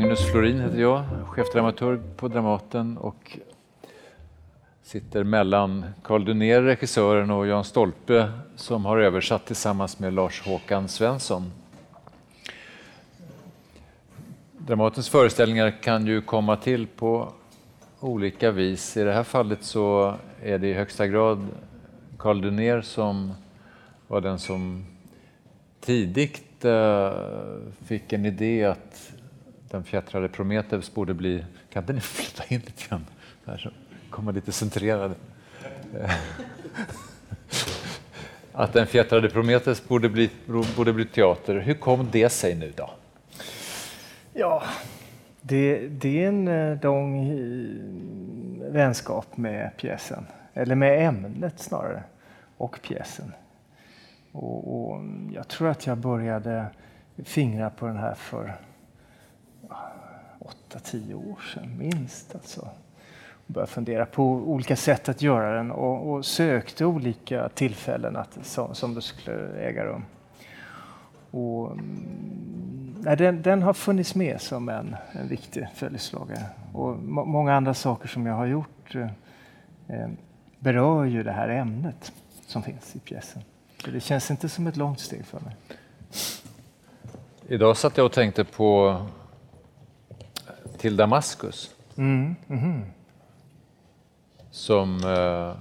Magnus Florin heter jag, chefdramaturg på Dramaten och sitter mellan Carl Dunér, regissören, och Jan Stolpe som har översatt tillsammans med Lars Håkan Svensson. Dramatens föreställningar kan ju komma till på olika vis. I det här fallet så är det i högsta grad Carl Dunér som var den som tidigt eh, fick en idé att den fjättrade Prometheus borde bli... Kan inte ni flytta in lite grann? Här så kommer lite centrerade. Eh, att den fjättrade Prometheus borde bli, borde bli teater. Hur kom det sig nu då? Ja, det, det är en eh, lång eh, vänskap med pjäsen, eller med ämnet snarare, och pjäsen. Och, och mm, jag tror att jag började fingra på den här för åtta, tio år sedan, minst. Alltså. Började fundera på olika sätt att göra den och, och sökte olika tillfällen att, som, som det skulle äga rum. Och, mm, nej, den, den, har funnits med som en, en viktig följeslagare. Och må, många andra saker som jag har gjort eh, eh, berör ju det här ämnet som finns i pjäsen. Så det känns inte som ett långt steg för mig. Idag satt jag och tänkte på till Damaskus. Mm, mm. Som uh,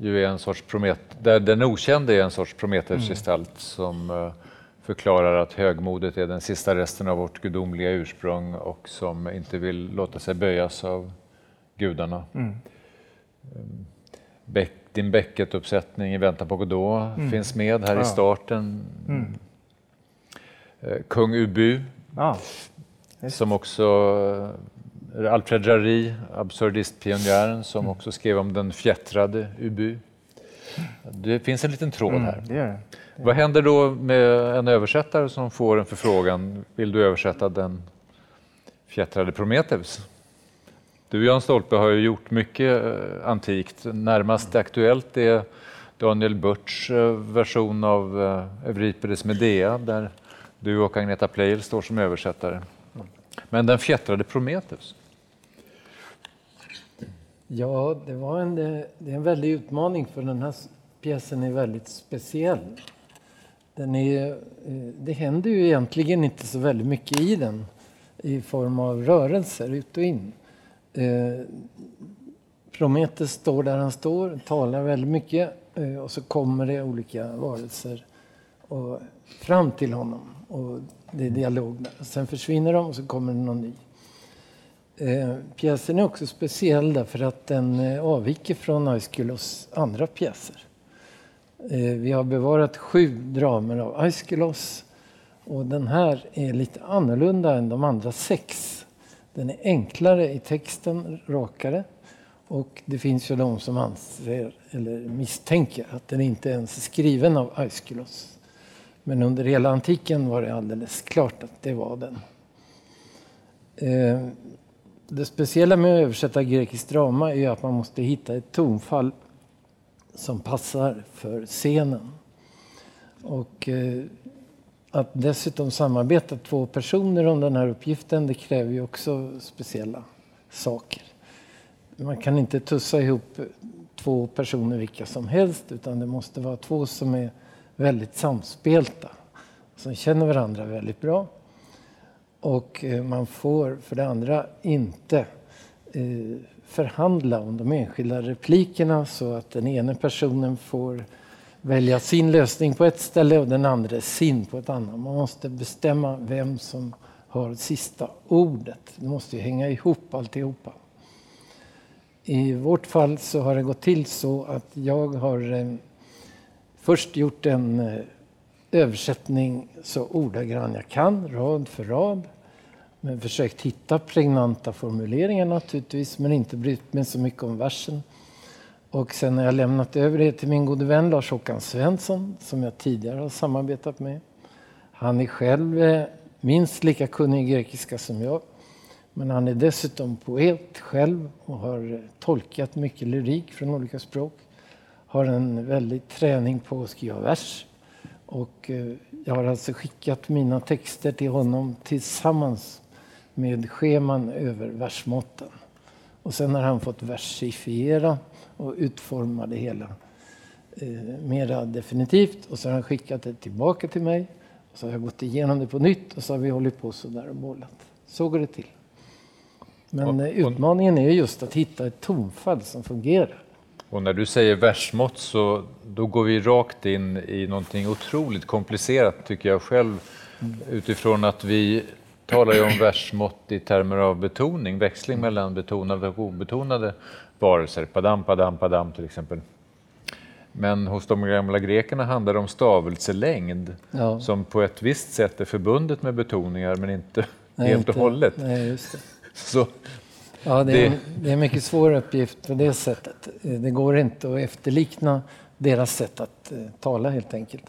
ju är en sorts Promet där den okände är en sorts Prometheusgestalt som uh, förklarar att högmodet är den sista resten av vårt gudomliga ursprung och som inte vill låta sig böjas av gudarna. Mm. Beck, din Beckett-uppsättning i Väntan på Godot mm. finns med här ja. i starten. Mm. Uh, Kung Ubu, ja. Som också uh, Alfred Jarry, absurdistpionjären, som mm. också skrev om den fjättrade Ubu. Det finns en liten tråd mm, här. Det det. Vad händer då med en översättare som får en förfrågan? Vill du översätta den fjättrade Prometheus? Du Jan Stolpe har ju gjort mycket eh, antikt. Närmast aktuellt är Daniel Börts eh, version av eh, Euripides Medea där du och Agneta Pleijel står som översättare. Men den fjättrade Prometheus? Ja, det, var en, det är en väldig utmaning för den här pjäsen är väldigt speciell. Den är, eh, det händer ju egentligen inte så väldigt mycket i den i form av rörelser ut och in. Eh, Prometheus står där han står, talar väldigt mycket eh, och så kommer det olika varelser och, fram till honom. Och det är dialog där. Sen försvinner de och så kommer det någon ny. Eh, pjäsen är också speciell därför att den eh, avviker från Aiskylos andra pjäser. Eh, vi har bevarat sju dramer av Aiskylos och den här är lite annorlunda än de andra sex. Den är enklare i texten, rakare. Och det finns ju de som anser, eller misstänker, att den inte ens är skriven av Aiskylos. Men under hela antiken var det alldeles klart att det var den. Eh, det speciella med att översätta grekiskt drama är att man måste hitta ett tonfall som passar för scenen. Och eh, att dessutom samarbeta två personer om den här uppgiften, det kräver ju också speciella saker. Man kan inte tussa ihop två personer vilka som helst, utan det måste vara två som är väldigt samspelta, som känner varandra väldigt bra. Och eh, man får för det andra inte eh, förhandla om de enskilda replikerna så att den ena personen får välja sin lösning på ett ställe och den andra sin på ett annat. Man måste bestämma vem som har sista ordet. Det måste ju hänga ihop alltihopa. I vårt fall så har det gått till så att jag har eh, först gjort en eh, översättning så ordagrann jag kan, rad för rad. Men försökt hitta pregnanta formuleringar naturligtvis, men inte brytt mig så mycket om versen. Och sen har jag lämnat över det till min gode vän Lars-Håkan Svensson som jag tidigare har samarbetat med. Han är själv eh, minst lika kunnig i grekiska som jag. Men han är dessutom poet själv och har eh, tolkat mycket lyrik från olika språk. Har en väldig träning på att skriva vers. Och eh, jag har alltså skickat mina texter till honom tillsammans med scheman över versmåtten. Och sen har han fått versifiera och utforma det hela eh, mera definitivt. Och så har han skickat det tillbaka till mig. Och så har jag gått igenom det på nytt och så har vi hållit på så där och bollat. Så går det till. Men Och- eh, utmaningen är just att hitta ett tonfall som fungerar. Och när du säger versmått så då går vi rakt in i någonting otroligt komplicerat tycker jag själv. Utifrån att vi talar ju om versmått i termer av betoning, växling mellan betonade och obetonade varelser. Padam, padam, padam till exempel. Men hos de gamla grekerna handlar det om stavelselängd Ja. som på ett visst sätt är förbundet med betoningar men inte Nej, helt och inte- hållet. Nej, just det. Så Ja, det är, Det- är en mycket svår uppgift på det sättet. Det går inte att efterlikna deras sätt att eh, tala helt enkelt.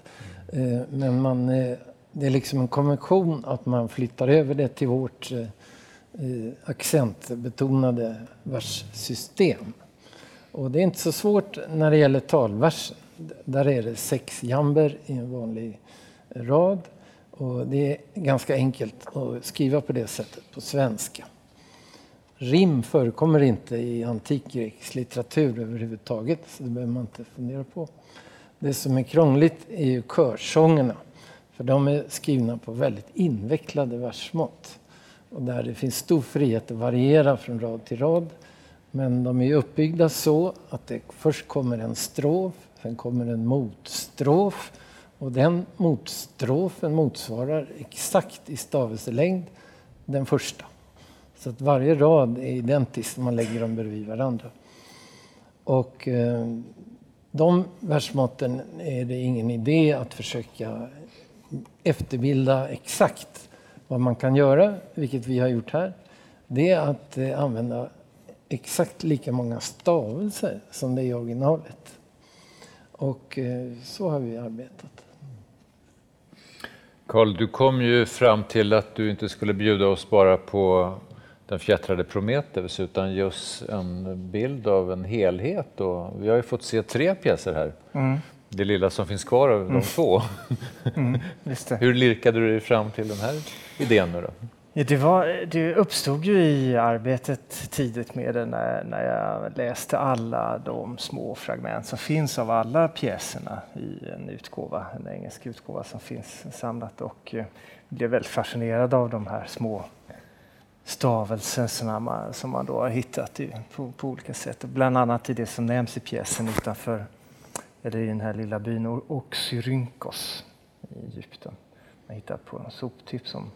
Eh, men man, eh, det är liksom en konvention att man flyttar över det till vårt accentbetonade verssystem. Och det är inte så svårt när det gäller talversen. Där är det sex jamber i en vanlig rad. Och det är ganska enkelt att skriva på det sättet på svenska. Rim förekommer inte i antik grekisk litteratur överhuvudtaget, så det behöver man inte fundera på. Det som är krångligt är ju körsångerna, för de är skrivna på väldigt invecklade versmått. Och där det finns stor frihet att variera från rad till rad. Men de är uppbyggda så att det först kommer en strof, sen kommer en motstrof. Och den motstrofen motsvarar exakt i stavelselängd den första. Så att varje rad är identisk man lägger dem bredvid varandra. Och eh, de versmåtten är det ingen idé att försöka efterbilda exakt. Vad man kan göra, vilket vi har gjort här, det är att eh, använda exakt lika många stavelser som det är i originalet. Och eh, så har vi arbetat. Karl, du kom ju fram till att du inte skulle bjuda oss bara på den fjättrade Prometheus utan oss en bild av en helhet. Och vi har ju fått se tre pjäser här. Det lilla som finns kvar av de två. Just det. Hur lirkade du dig fram till den här idén nu då? Ja, det, var, det uppstod ju i arbetet tidigt med det när, när jag läste alla de små fragment som finns av alla pjäserna i en utgåva, en engelsk utgåva som finns samlat och eh, blev väldigt fascinerad av de här små stavelserna man, som man då har hittat i, på, på olika sätt. Bland annat i det som nämns i pjäsen utanför, eller i den här lilla byn Oxyrynkos i Egypten. Man hittat på en soptipp som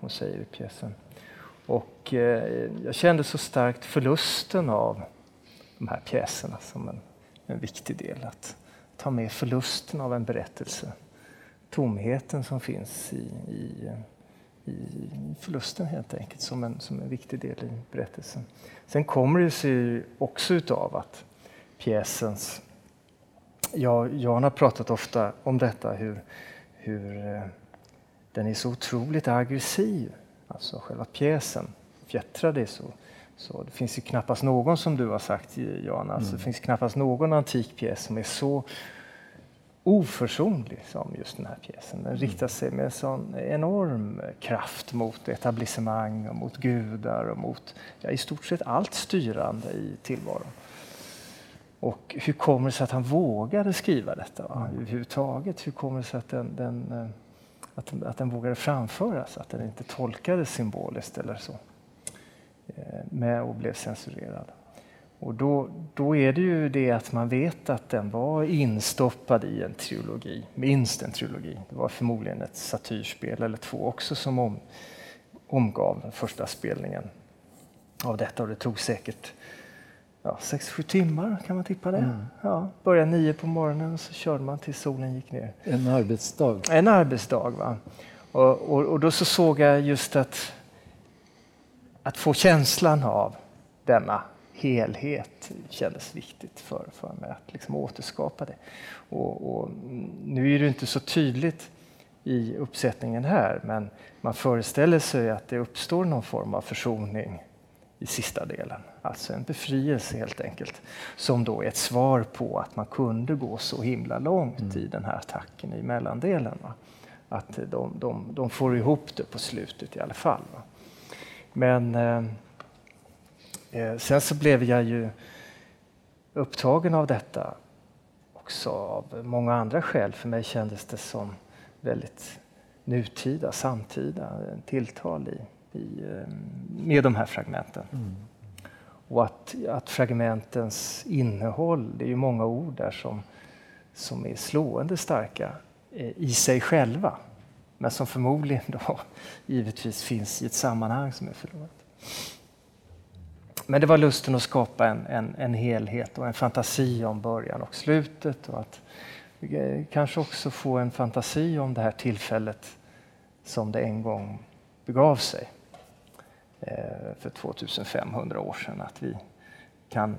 hon säger i pjäsen. Och eh, jag kände så starkt förlusten av de här pjäserna som en, en viktig del. Att ta med förlusten av en berättelse. Tomheten som finns i, i förlusten helt enkelt som en, som en viktig del i berättelsen. Sen kommer det sig också utav att pjäsens... Ja, Jan har pratat ofta om detta hur, hur eh, den är så otroligt aggressiv, alltså själva pjäsen. Fjättrad är så, så. Det finns ju knappast någon, som du har sagt Jan, alltså, det finns knappast någon antik pjäs som är så oförsonlig som just den här pjäsen. Den riktar sig med sån enorm kraft mot etablissemang och mot gudar och mot ja, i stort sett allt styrande i tillvaron. Och hur kommer det sig att han vågade skriva detta va? överhuvudtaget? Hur kommer det sig att den, den, eh, att, att den vågade framföras, att den inte tolkades symboliskt eller så? Eh, Med och blev censurerad. Och då, då är det ju det att man vet att den var instoppad i en trilogi, minst en trilogi. Det var förmodligen ett satyrspel eller två också som om, omgav den första spelningen av detta och det tog säkert ja, 6-7 timmar kan man tippa det. Ja, började nio på morgonen och så körde man tills solen gick ner. En arbetsdag. En arbetsdag. Va? Och, och, och då så såg jag just att, att få känslan av denna helhet kändes viktigt för, för mig att liksom återskapa det. Och, och nu är det inte så tydligt i uppsättningen här, men man föreställer sig att det uppstår någon form av försoning i sista delen. Alltså en befrielse helt enkelt. Som då är ett svar på att man kunde gå så himla långt i den här attacken i mellandelen. Va? Att de, de, de får ihop det på slutet i alla fall. Va? Men eh, sen så blev jag ju upptagen av detta också av många andra skäl. För mig kändes det som väldigt nutida, samtida tilltal i, i, eh, med de här fragmenten. Mm. Och att, att fragmentens innehåll, det är ju många ord där som, som är slående starka eh, i sig själva. Men som förmodligen då givetvis finns i ett sammanhang som är förlorat. Men det var lusten att skapa en, en, en helhet och en fantasi om början och slutet. Och att eh, kanske också få en fantasi om det här tillfället som det en gång begav sig eh, för 2500 år sedan. Att vi kan,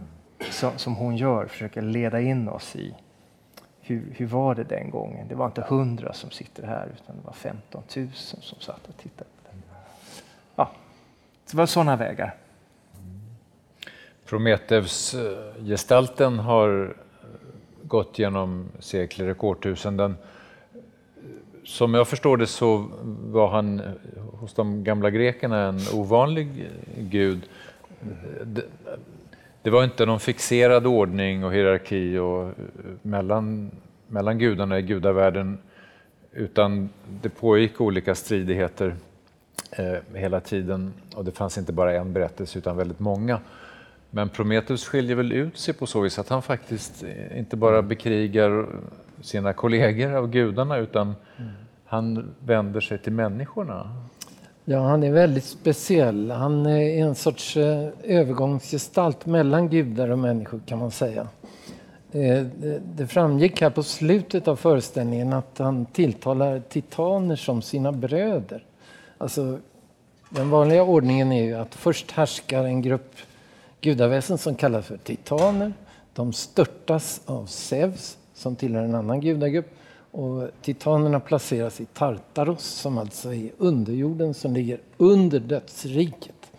som hon gör, försöka leda in oss i hur, hur var det den gången? Det var inte hundra som sitter här utan det var 15 000 som satt och tittade. Ja, det var sådana vägar. Prometheus-gestalten har gått genom sekler och årtusenden. Som jag förstår det så var han hos de gamla grekerna en ovanlig gud. Det var inte någon fixerad ordning och hierarki och mellan, mellan gudarna i gudavärlden utan det pågick olika stridigheter eh, hela tiden och det fanns inte bara en berättelse utan väldigt många. Men Prometheus skiljer väl ut sig på så vis att han faktiskt inte bara bekrigar sina kollegor av gudarna utan mm. han vänder sig till människorna. Ja, han är väldigt speciell. Han är en sorts eh, övergångsgestalt mellan gudar och människor kan man säga. Eh, det framgick här på slutet av föreställningen att han tilltalar titaner som sina bröder. Alltså, den vanliga ordningen är ju att först härskar en grupp gudaväsen som kallas för titaner. De störtas av Zeus som tillhör en annan gudagrupp. Och titanerna placeras i Tartaros som alltså är underjorden som ligger under dödsriket.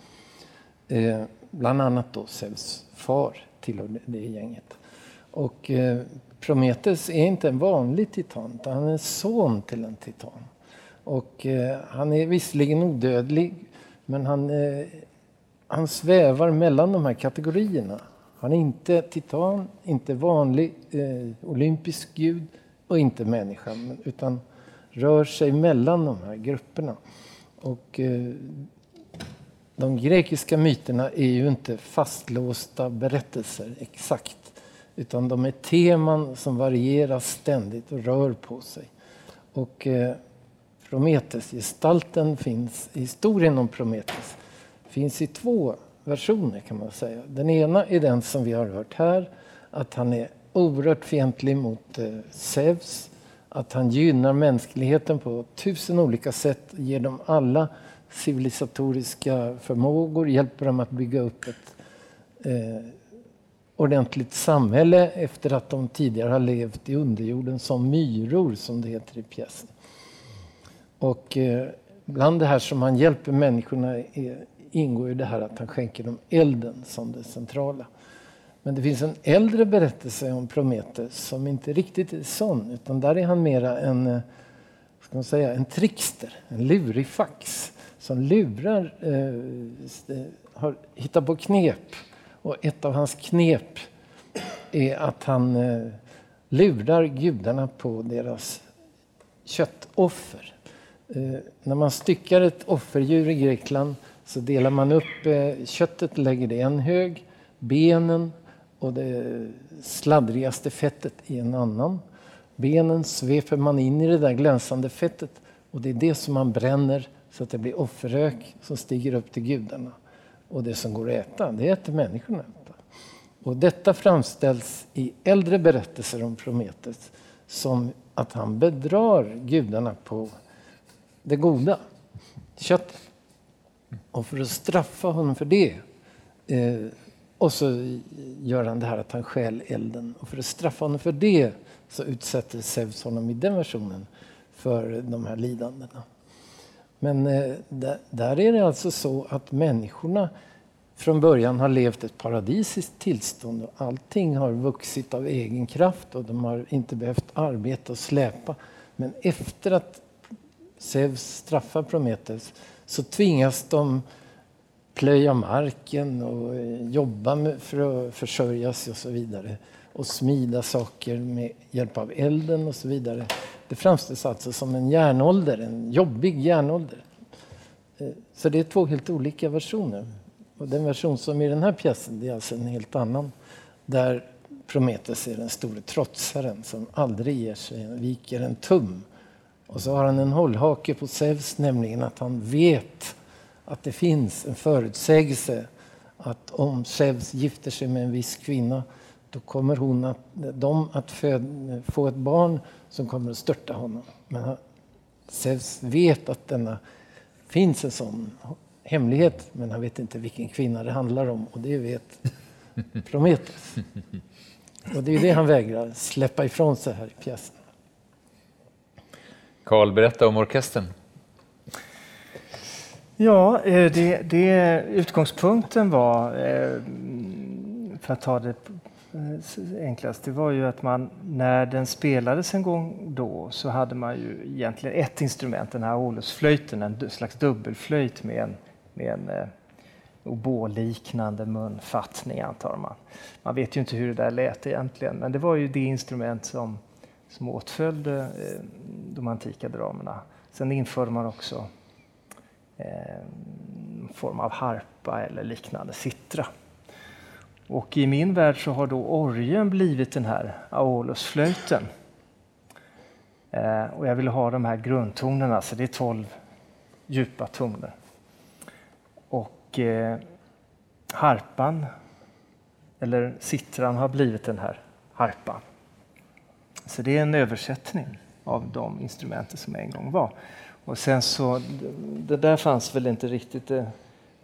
Eh, bland annat då Zeus far tillhör det gänget. Och eh, Prometheus är inte en vanlig titan utan han är son till en titan. Och eh, han är visserligen odödlig men han eh, han svävar mellan de här kategorierna. Han är inte titan, inte vanlig eh, olympisk gud och inte människa, utan rör sig mellan de här grupperna. Och, eh, de grekiska myterna är ju inte fastlåsta berättelser exakt, utan de är teman som varierar ständigt och rör på sig. Och eh, Prometheus-gestalten finns, i historien om Prometheus finns i två versioner kan man säga. Den ena är den som vi har hört här, att han är oerhört fientlig mot eh, Zeus, att han gynnar mänskligheten på tusen olika sätt, ger dem alla civilisatoriska förmågor, hjälper dem att bygga upp ett eh, ordentligt samhälle efter att de tidigare har levt i underjorden som myror, som det heter i pjäsen. Och eh, bland det här som han hjälper människorna är ingår ju det här att han skänker dem elden som det centrala. Men det finns en äldre berättelse om Prometheus som inte riktigt är sån, utan där är han mera en, eh, ska man säga, en trickster, en lurifax som lurar, eh, eh, har hittat på knep. Och ett av hans knep är att han eh, lurar gudarna på deras köttoffer. Eh, när man styckar ett offerdjur i Grekland så delar man upp eh, köttet och lägger det i en hög, benen och det sladdrigaste fettet i en annan. Benen sveper man in i det där glänsande fettet och det är det som man bränner så att det blir offerrök som stiger upp till gudarna. Och det som går att äta, det äter människorna. Och detta framställs i äldre berättelser om Prometheus som att han bedrar gudarna på det goda, köttet. Och för att straffa honom för det eh, och så gör han det här att han stjäl elden. Och för att straffa honom för det så utsätter Zeus honom i den versionen för de här lidandena. Men eh, där är det alltså så att människorna från början har levt ett paradisiskt tillstånd och allting har vuxit av egen kraft och de har inte behövt arbeta och släpa. Men efter att Zeus straffar Prometheus så tvingas de plöja marken och jobba för att försörja sig och så vidare. Och smida saker med hjälp av elden och så vidare. Det framställs alltså som en järnålder, en jobbig järnålder. Eh, så det är två helt olika versioner. Och den version som är i den här pjäsen det är alltså en helt annan. Där Prometheus är den store trotsaren som aldrig ger sig, viker en tum. Och så har han en hållhake på Zeus, nämligen att han vet att det finns en förutsägelse att om Zeus gifter sig med en viss kvinna då kommer hon att, de att föd, få ett barn som kommer att störta honom. Men Zeus vet att denna finns en sån hemlighet men han vet inte vilken kvinna det handlar om och det vet Prometheus. Och det är det han vägrar släppa ifrån sig här i pjäsen. Karl, berätta om orkestern. Ja, eh, det, det, utgångspunkten var, eh, för att ta det eh, enklast, det var ju att man när den spelades en gång då så hade man ju egentligen ett instrument, den här Ålusflöjten, en slags dubbelflöjt med en, med en oboliknande munfattning antar man. Man vet ju inte hur det där lät egentligen, men det var ju det instrument som, som åtföljde eh, de antika dramerna. Sen införde man också eh, en form av harpa eller liknande, sittra. Och i min värld så har då orgeln blivit den här aolusflöjten. Eh, och jag ville ha de här grundtonerna, så det är tolv djupa toner. Och eh, harpan, eller sittran, har blivit den här harpan. Så det är en översättning av de instrumenten som en gång var. Och sen så, det där fanns väl inte riktigt det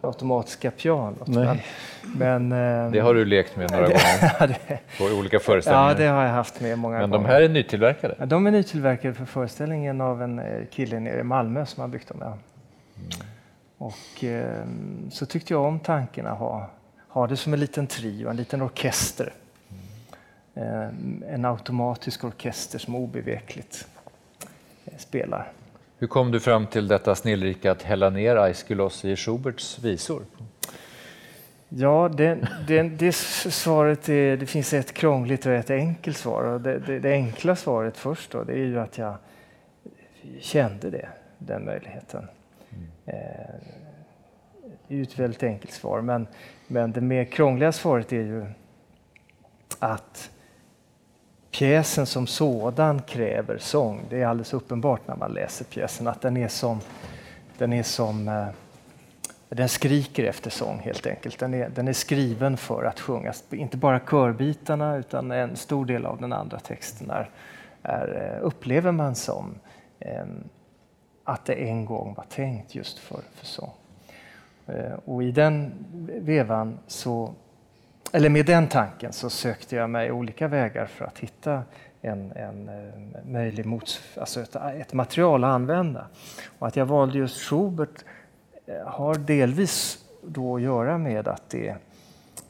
automatiska pianot. Men, men, det har du lekt med några gånger på olika föreställningar? Ja, det har jag haft med många men gånger. Men de här är nytillverkade? Ja, de är nytillverkade för föreställningen av en eh, kille nere i Malmö som har byggt dem. Mm. Och eh, så tyckte jag om tanken att ha, ha det som en liten trio, en liten orkester. Eh, en automatisk orkester som obevekligt eh, spelar. Hur kom du fram till detta snillrika att hälla ner Aeschylus i Schuberts visor? Ja, det, det, det svaret är, det finns ett krångligt och ett enkelt svar. Det, det, det enkla svaret först då, det är ju att jag kände det, den möjligheten. Mm. Eh, det är ju ett väldigt enkelt svar, men, men det mer krångliga svaret är ju att pjäsen som sådan kräver sång. Det är alldeles uppenbart när man läser pjäsen att den är som, den är som eh, den skriker efter sång helt enkelt. Den är, den är skriven för att sjungas. Inte bara körbitarna utan en stor del av den andra texten är, är eh, upplever man som eh, att det en gång var tänkt just för, för sång. Eh, och i den vevan så eller med den tanken så sökte jag mig olika vägar för att hitta en, en, eh, möjlig mots, alltså ett, ett, material att använda. Och att jag valde just Schubert eh, har delvis då att göra med att det är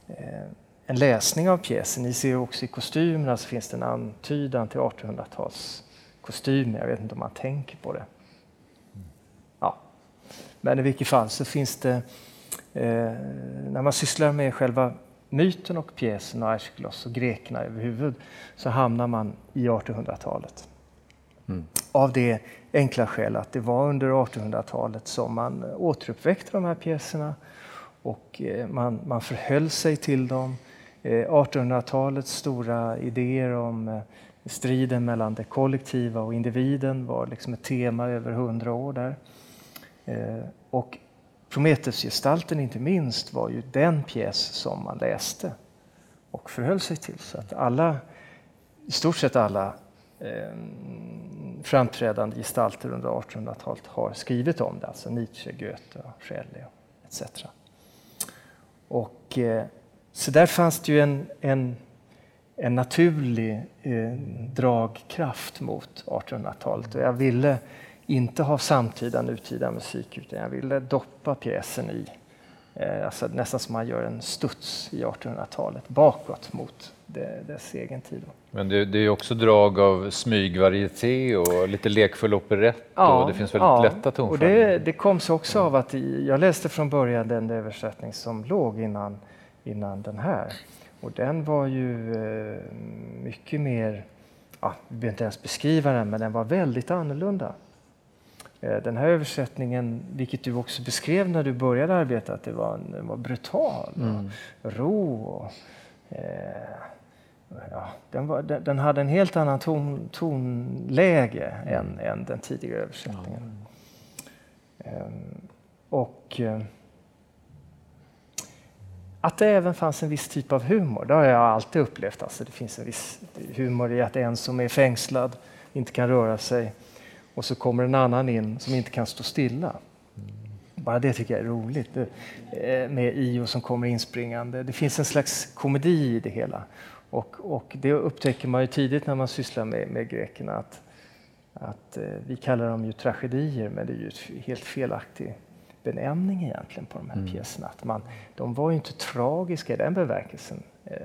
eh, en läsning av pjäsen. Ni ser också i kostymerna så finns det en antydan till 1800-tals kostymer. Jag vet inte om man tänker på det. Ja. Men i vilket fall så finns det, eh, när man sysslar med själva myten och pjäsen och Aeschylus och grekerna överhuvud så hamnar man i 1800-talet. Mm. Av det enkla skäl att det var under 1800-talet som man återuppväckte de här pjäserna och eh, man, man förhöll sig till dem. 1800-talets eh, stora idéer om eh, striden mellan det kollektiva och individen var liksom ett tema över hundra år där. Och Prometheusgestalten inte minst var ju den pjäs som man läste och förhöll sig till. Så att alla, i stort sett alla eh, framträdande gestalter under 1800-talet har skrivit om det, alltså Nietzsche, Goethe, Shelley etc. Och, eh, så där fanns det ju en, en, en naturlig eh, dragkraft mot 1800-talet och jag ville inte ha samtida nutida musik utan jag ville doppa pjäsen i, eh, alltså nästan som man gör en studs i 1800-talet bakåt mot dess egen tid. Men det, det är också drag av smygvarieté och lite lekfull operett ja, och det finns väldigt ja, lätta tonfall. Och det, det kom sig också av att jag läste från början den översättning som låg innan, innan den här. Och den var ju eh, mycket mer, ja, vi behöver inte ens beskriva den, men den var väldigt annorlunda. Eh, den här översättningen, vilket du också beskrev när du började arbeta, att det var, den var brutal, mm. och ro och eh, ja, den, var, den, den, hade en helt annan ton, tonläge än, än den tidigare översättningen. Ja. Um, och uh, att det även fanns en viss typ av humor, det har jag alltid upplevt. Alltså det finns en viss humor i att en som är fängslad inte kan röra sig och så kommer en annan in som inte kan stå stilla. Bara det tycker jag är roligt eh, med Io som kommer inspringande. Det finns en slags komedi i det hela. Och, och det upptäcker man ju tidigt när man sysslar med, med grekerna att, att eh, vi kallar dem ju tragedier men det är ju helt felaktig benämning egentligen på de här mm. pjäserna. Att man, de var ju inte tragiska i den bemärkelsen eh,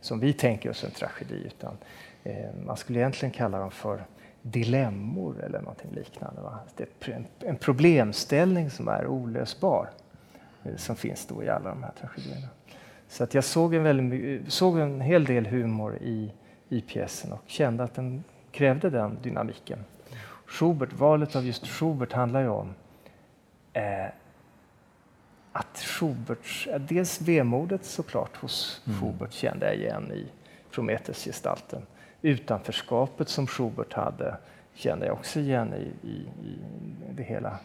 som vi tänker oss en tragedi utan eh, man skulle egentligen kalla dem för dilemmor eller någonting liknande. Va? Det är en, problemställning som är olösbar eh, som finns då i alla de här tragedierna. Så att jag såg en, väldigt, såg en hel del humor i, i pjäsen och kände att den krävde den dynamiken. Schubert, valet av just Schubert handlar ju om eh, att Schubert, dels vemodet såklart hos mm. Schubert kände jag igen i Prometheus-gestalten. Utanförskapet som Schubert hade kände jag också igen i, i, i det hela.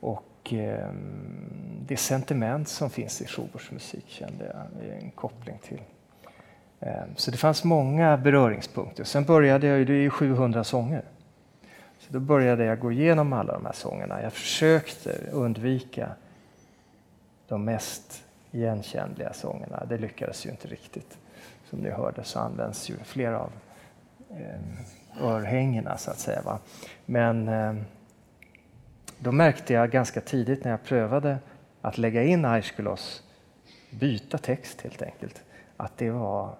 Och eh, det sentiment som finns i Schuberts musik kände jag en koppling till. Eh, så det fanns många beröringspunkter. Sen började jag, det är ju 700 sånger. Så då började jag gå igenom alla de här sångerna. Jag försökte undvika de mest igenkännliga sångerna. Det lyckades ju inte riktigt. Som ni hörde så används ju flera av eh, örhängena så att säga. Va? Men eh, då märkte jag ganska tidigt när jag prövade att lägga in Aeschylos, byta text helt enkelt, att det var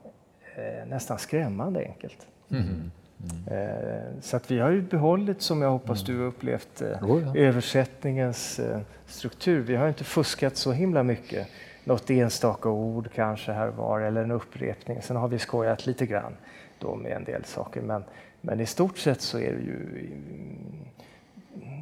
eh, nästan skrämmande enkelt. Mm. Mm. Så att vi har ju behållit, som jag hoppas mm. du upplevt, eh, oh ja. översättningens eh, struktur. Vi har inte fuskat så himla mycket. Något enstaka ord kanske här var eller en upprepning. Sen har vi skojat lite grann då med en del saker. Men, men i stort sett så är det ju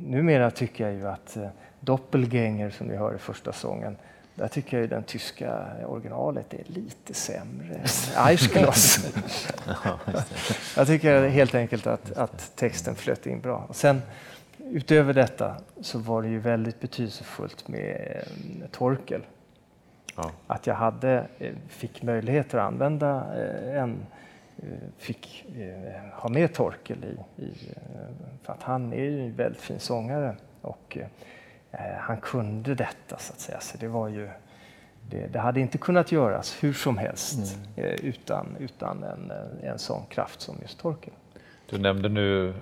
numera tycker jag ju att eh, Doppelgänger som vi hör i första sången, där tycker jag den tyska originalet är lite sämre Eichgloss. jag tycker helt enkelt att, att texten flöt in bra. Och sen, utöver detta så var det ju väldigt betydelsefullt med eh, Torkel. Ja. Att jag hade, eh, fick möjligheter att använda en Eh, fick eh, ha med Torkel i, i, eh, för att han är ju en väldigt fin sångare och han kunde detta så att säga. Så det var ju det, det hade inte kunnat göras hur som helst mm. utan, utan en, en sån kraft som just Torkel. Du nämnde nu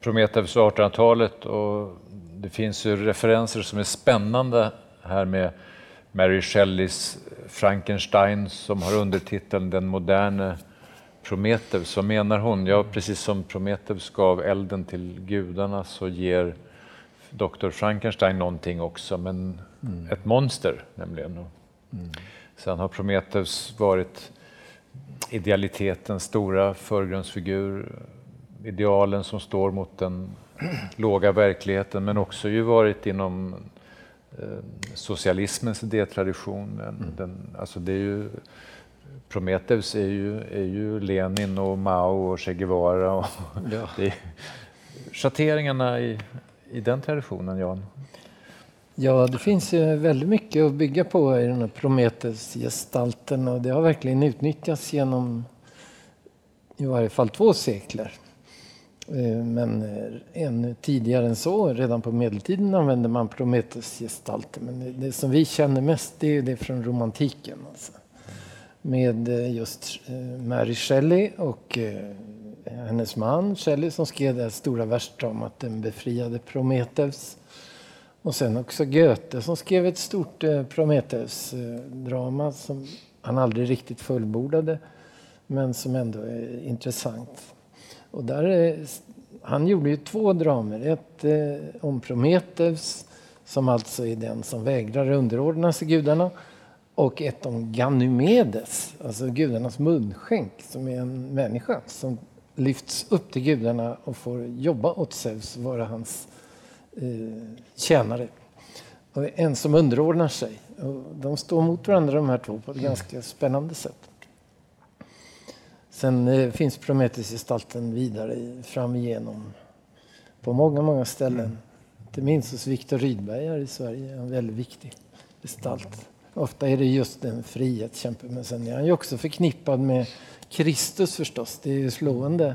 Prometheus 1800-talet och det finns ju referenser som är spännande här med Mary Shelleys Frankenstein som har undertiteln Den moderne Prometheus, vad menar hon? Ja, precis som Prometheus gav elden till gudarna så ger Dr. Frankenstein någonting också, men mm. ett monster nämligen. Mm. Sen har Prometheus varit idealitetens stora förgrundsfigur, idealen som står mot den låga verkligheten, men också ju varit inom socialismens idétradition. Mm. Den, alltså det är ju Prometheus är ju, är ju Lenin och Mao och Che Guevara. Och ja. det är schatteringarna i, i den traditionen, Jan? Ja, det finns ju väldigt mycket att bygga på i den här Prometheus-gestalten och det har verkligen utnyttjats genom i varje fall två sekler. Eh, men eh, ännu tidigare än så, redan på medeltiden använde man Prometheus-gestalter. Men det som vi känner mest det är det från romantiken. Alltså med eh, just Mary Shelley och hennes man Shelley som skrev det stora versdramat Den befriade Prometheus. Och sen också Goethe som skrev ett stort Prometheus-drama som han aldrig riktigt fullbordade men som ändå är intressant. Och där är, han gjorde ju två dramer. Ett eh, om Prometheus som alltså är den som vägrar underordna sig gudarna och ett om Ganymedes, alltså gudarnas munskänk som är en människa som lyfts upp till gudarna och får jobba åt Zeus, vara hans eh, tjänare. Och en som underordnar sig. Och de står mot varandra de här två på ett ganska spännande sätt. Sen eh, finns Prometheus-gestalten vidare fram igenom på många, många ställen. Inte minst hos Viktor Rydberg här i Sverige, en väldigt viktig gestalt. Ofta är det just en frihetskämpe, men sen är han ju också förknippad med Kristus förstås. Det är ju slående.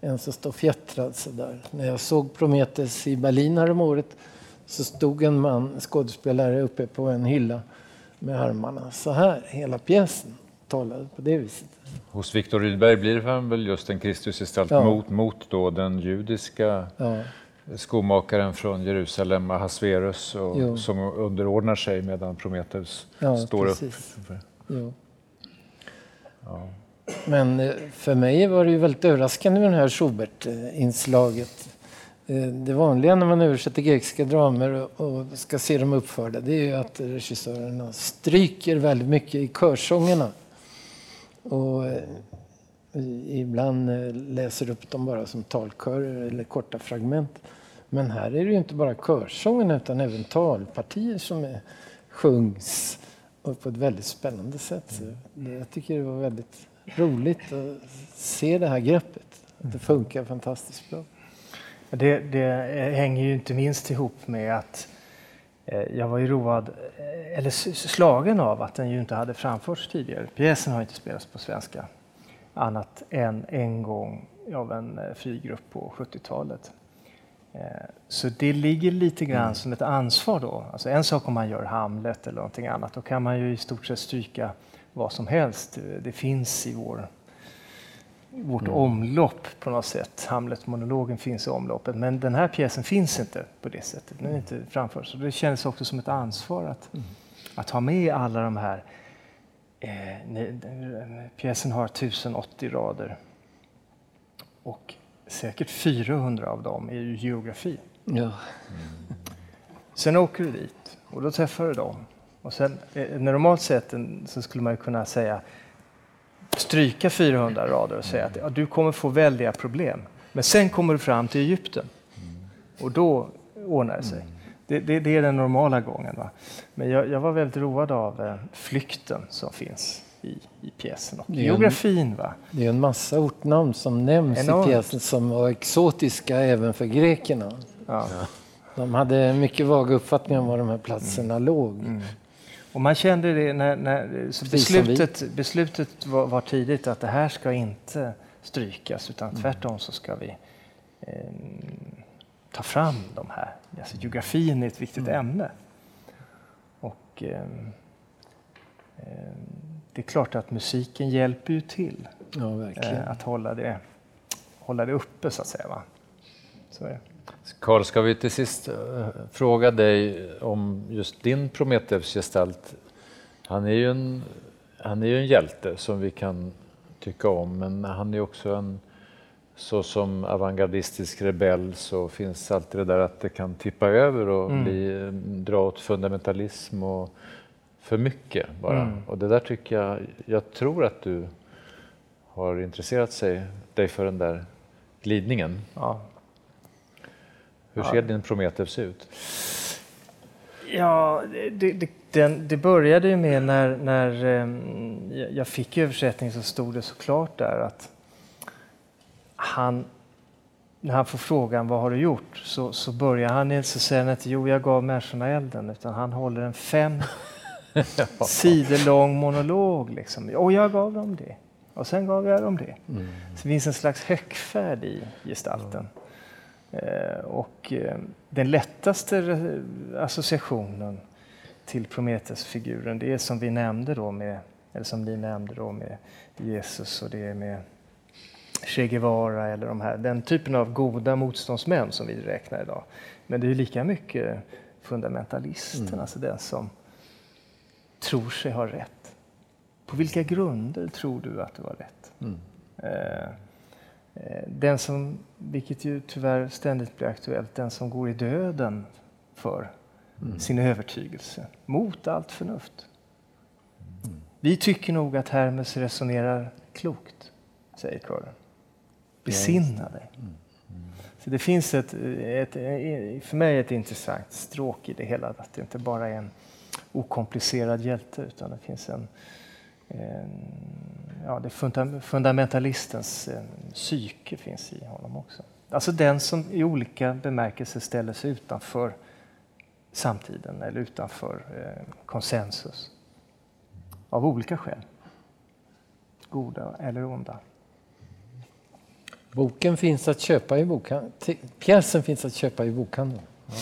En som står fjättrad sådär. När jag såg Prometheus i Berlin häromåret så stod en man, skådespelare, uppe på en hylla med armarna så här. Hela pjäsen talade på det viset. Hos Viktor Rydberg blir han väl just en Kristusgestalt ja. mot, mot då den judiska ja. skomakaren från Jerusalem, Ahasverus, och, som underordnar sig medan Prometheus ja, står precis. upp. Ja. Men eh, för mig var det ju väldigt överraskande med det här Schubert-inslaget. Eh, det vanliga när man översätter grekiska dramer och ska se dem uppförda det är ju att regissörerna stryker väldigt mycket i körsångerna. Och eh, ibland eh, läser upp dem bara som talkörer eller korta fragment. Men här är det ju inte bara körsången utan även talpartier som är, sjungs och på ett väldigt spännande sätt. Så jag tycker det var väldigt roligt att se det här greppet. Att det funkar fantastiskt bra. Det, det hänger ju inte minst ihop med att jag var ju road, eh, eller slagen av att den ju inte hade framförts tidigare. Pjäsen har inte spelats på svenska annat än en gång av en eh, fri grupp på 70-talet. Så det ligger lite grann mm. som ett ansvar då. Alltså en sak om man gör Hamlet eller någonting annat, då kan man ju i stort sett stryka vad som helst. Det finns i vår, vårt mm. omlopp på något sätt. Hamlet-monologen finns i omloppet, men den här pjäsen finns inte på det sättet. Den är inte framför. Så det kändes också som ett ansvar att, mm. att ha med alla de här Eh, pjäsen har 1080 rader och säkert 400 av dem är ju geografi. Ja. Mm. Sen åker du dit och då träffar du dem och sen, eh, normalt sett så skulle man kunna säga stryka 400 rader och säga att ja, du kommer få väldiga problem. Men sen kommer du fram till Egypten och då ordnar det sig. Det, det, det är den normala gången. Va? Men jag, jag var väldigt road av eh, flykten som finns i, i pjäsen och geografin. Va? Det är en massa ortnamn som nämns Enormt. i pjäsen som var exotiska även för grekerna. Ja. De hade mycket vaga uppfattningar om var de här platserna mm. låg. Mm. Och man kände det när, när beslutet, beslutet var, var, tidigt att det här ska inte strykas utan mm. tvärtom så ska vi eh, ta fram de här. Alltså, geografin är ett viktigt mm. ämne. Och eh, eh, det är klart att musiken hjälper ju till ja, eh, att hålla det, hålla det uppe så att säga. Va? Så är Carl, ska vi till sist uh, fråga dig om just din Prometheus-gestalt. Han är ju en, han är ju en hjälte som vi kan tycka om, men han är också en så som avantgardistisk rebell så finns alltid det där att det kan tippa över och mm. bli, dra åt fundamentalism och för mycket bara. Mm. Och det där tycker jag, jag tror att du har intresserat sig, dig för den där glidningen. Ja. Hur ser ja. din Prometheus ut? Ja, det, det, den, det började ju med när, när um, jag fick översättning så stod det såklart där att han, när han får frågan vad har du gjort så, så börjar han inte säga att jo, jag gav människorna elden, utan han håller en fem sidor lång monolog. Liksom. Och jag gav dem det. Och sen gav jag dem det. Mm. Så det finns en slags högfärd i gestalten. Mm. Eh, och eh, den lättaste associationen till Prometheus-figuren, det är som vi nämnde då med, eller som ni nämnde då med Jesus och det är med Che Guevara eller de här, den typen av goda motståndsmän som vi räknar idag. Men det är lika mycket fundamentalisten, mm. alltså den som tror sig ha rätt. På vilka grunder tror du att det var rätt? Mm. Eh, den som, vilket ju tyvärr ständigt blir aktuellt, den som går i döden för Mm. sin övertygelse, mot allt förnuft. Vi tycker nog att Hermes resonerar klokt, säger kören. Besinna dig. Så det finns ett, ett, för mig ett intressant stråk i det hela, att det inte bara är en okomplicerad hjälte, utan det finns en, en ja, det funda, fundamentalistens eh, psyke finns i honom också. Alltså den som i olika bemärkelser ställer sig utanför samtiden eller utanför eh, konsensus. Av olika skäl. Goda eller onda. Boken finns att köpa i bokhandeln. Pjäsen finns att köpa i bokhandeln. Ja.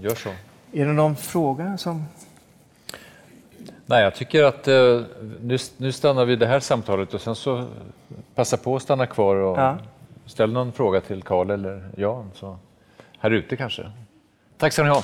Gör så. Är det någon fråga som... Nej, jag tycker att eh, nu, nu stannar vi det här samtalet och sen så passa på att stanna kvar och Ja. ställ någon fråga till Karl eller Jan. Så här ute kanske. Tack ska ni ha.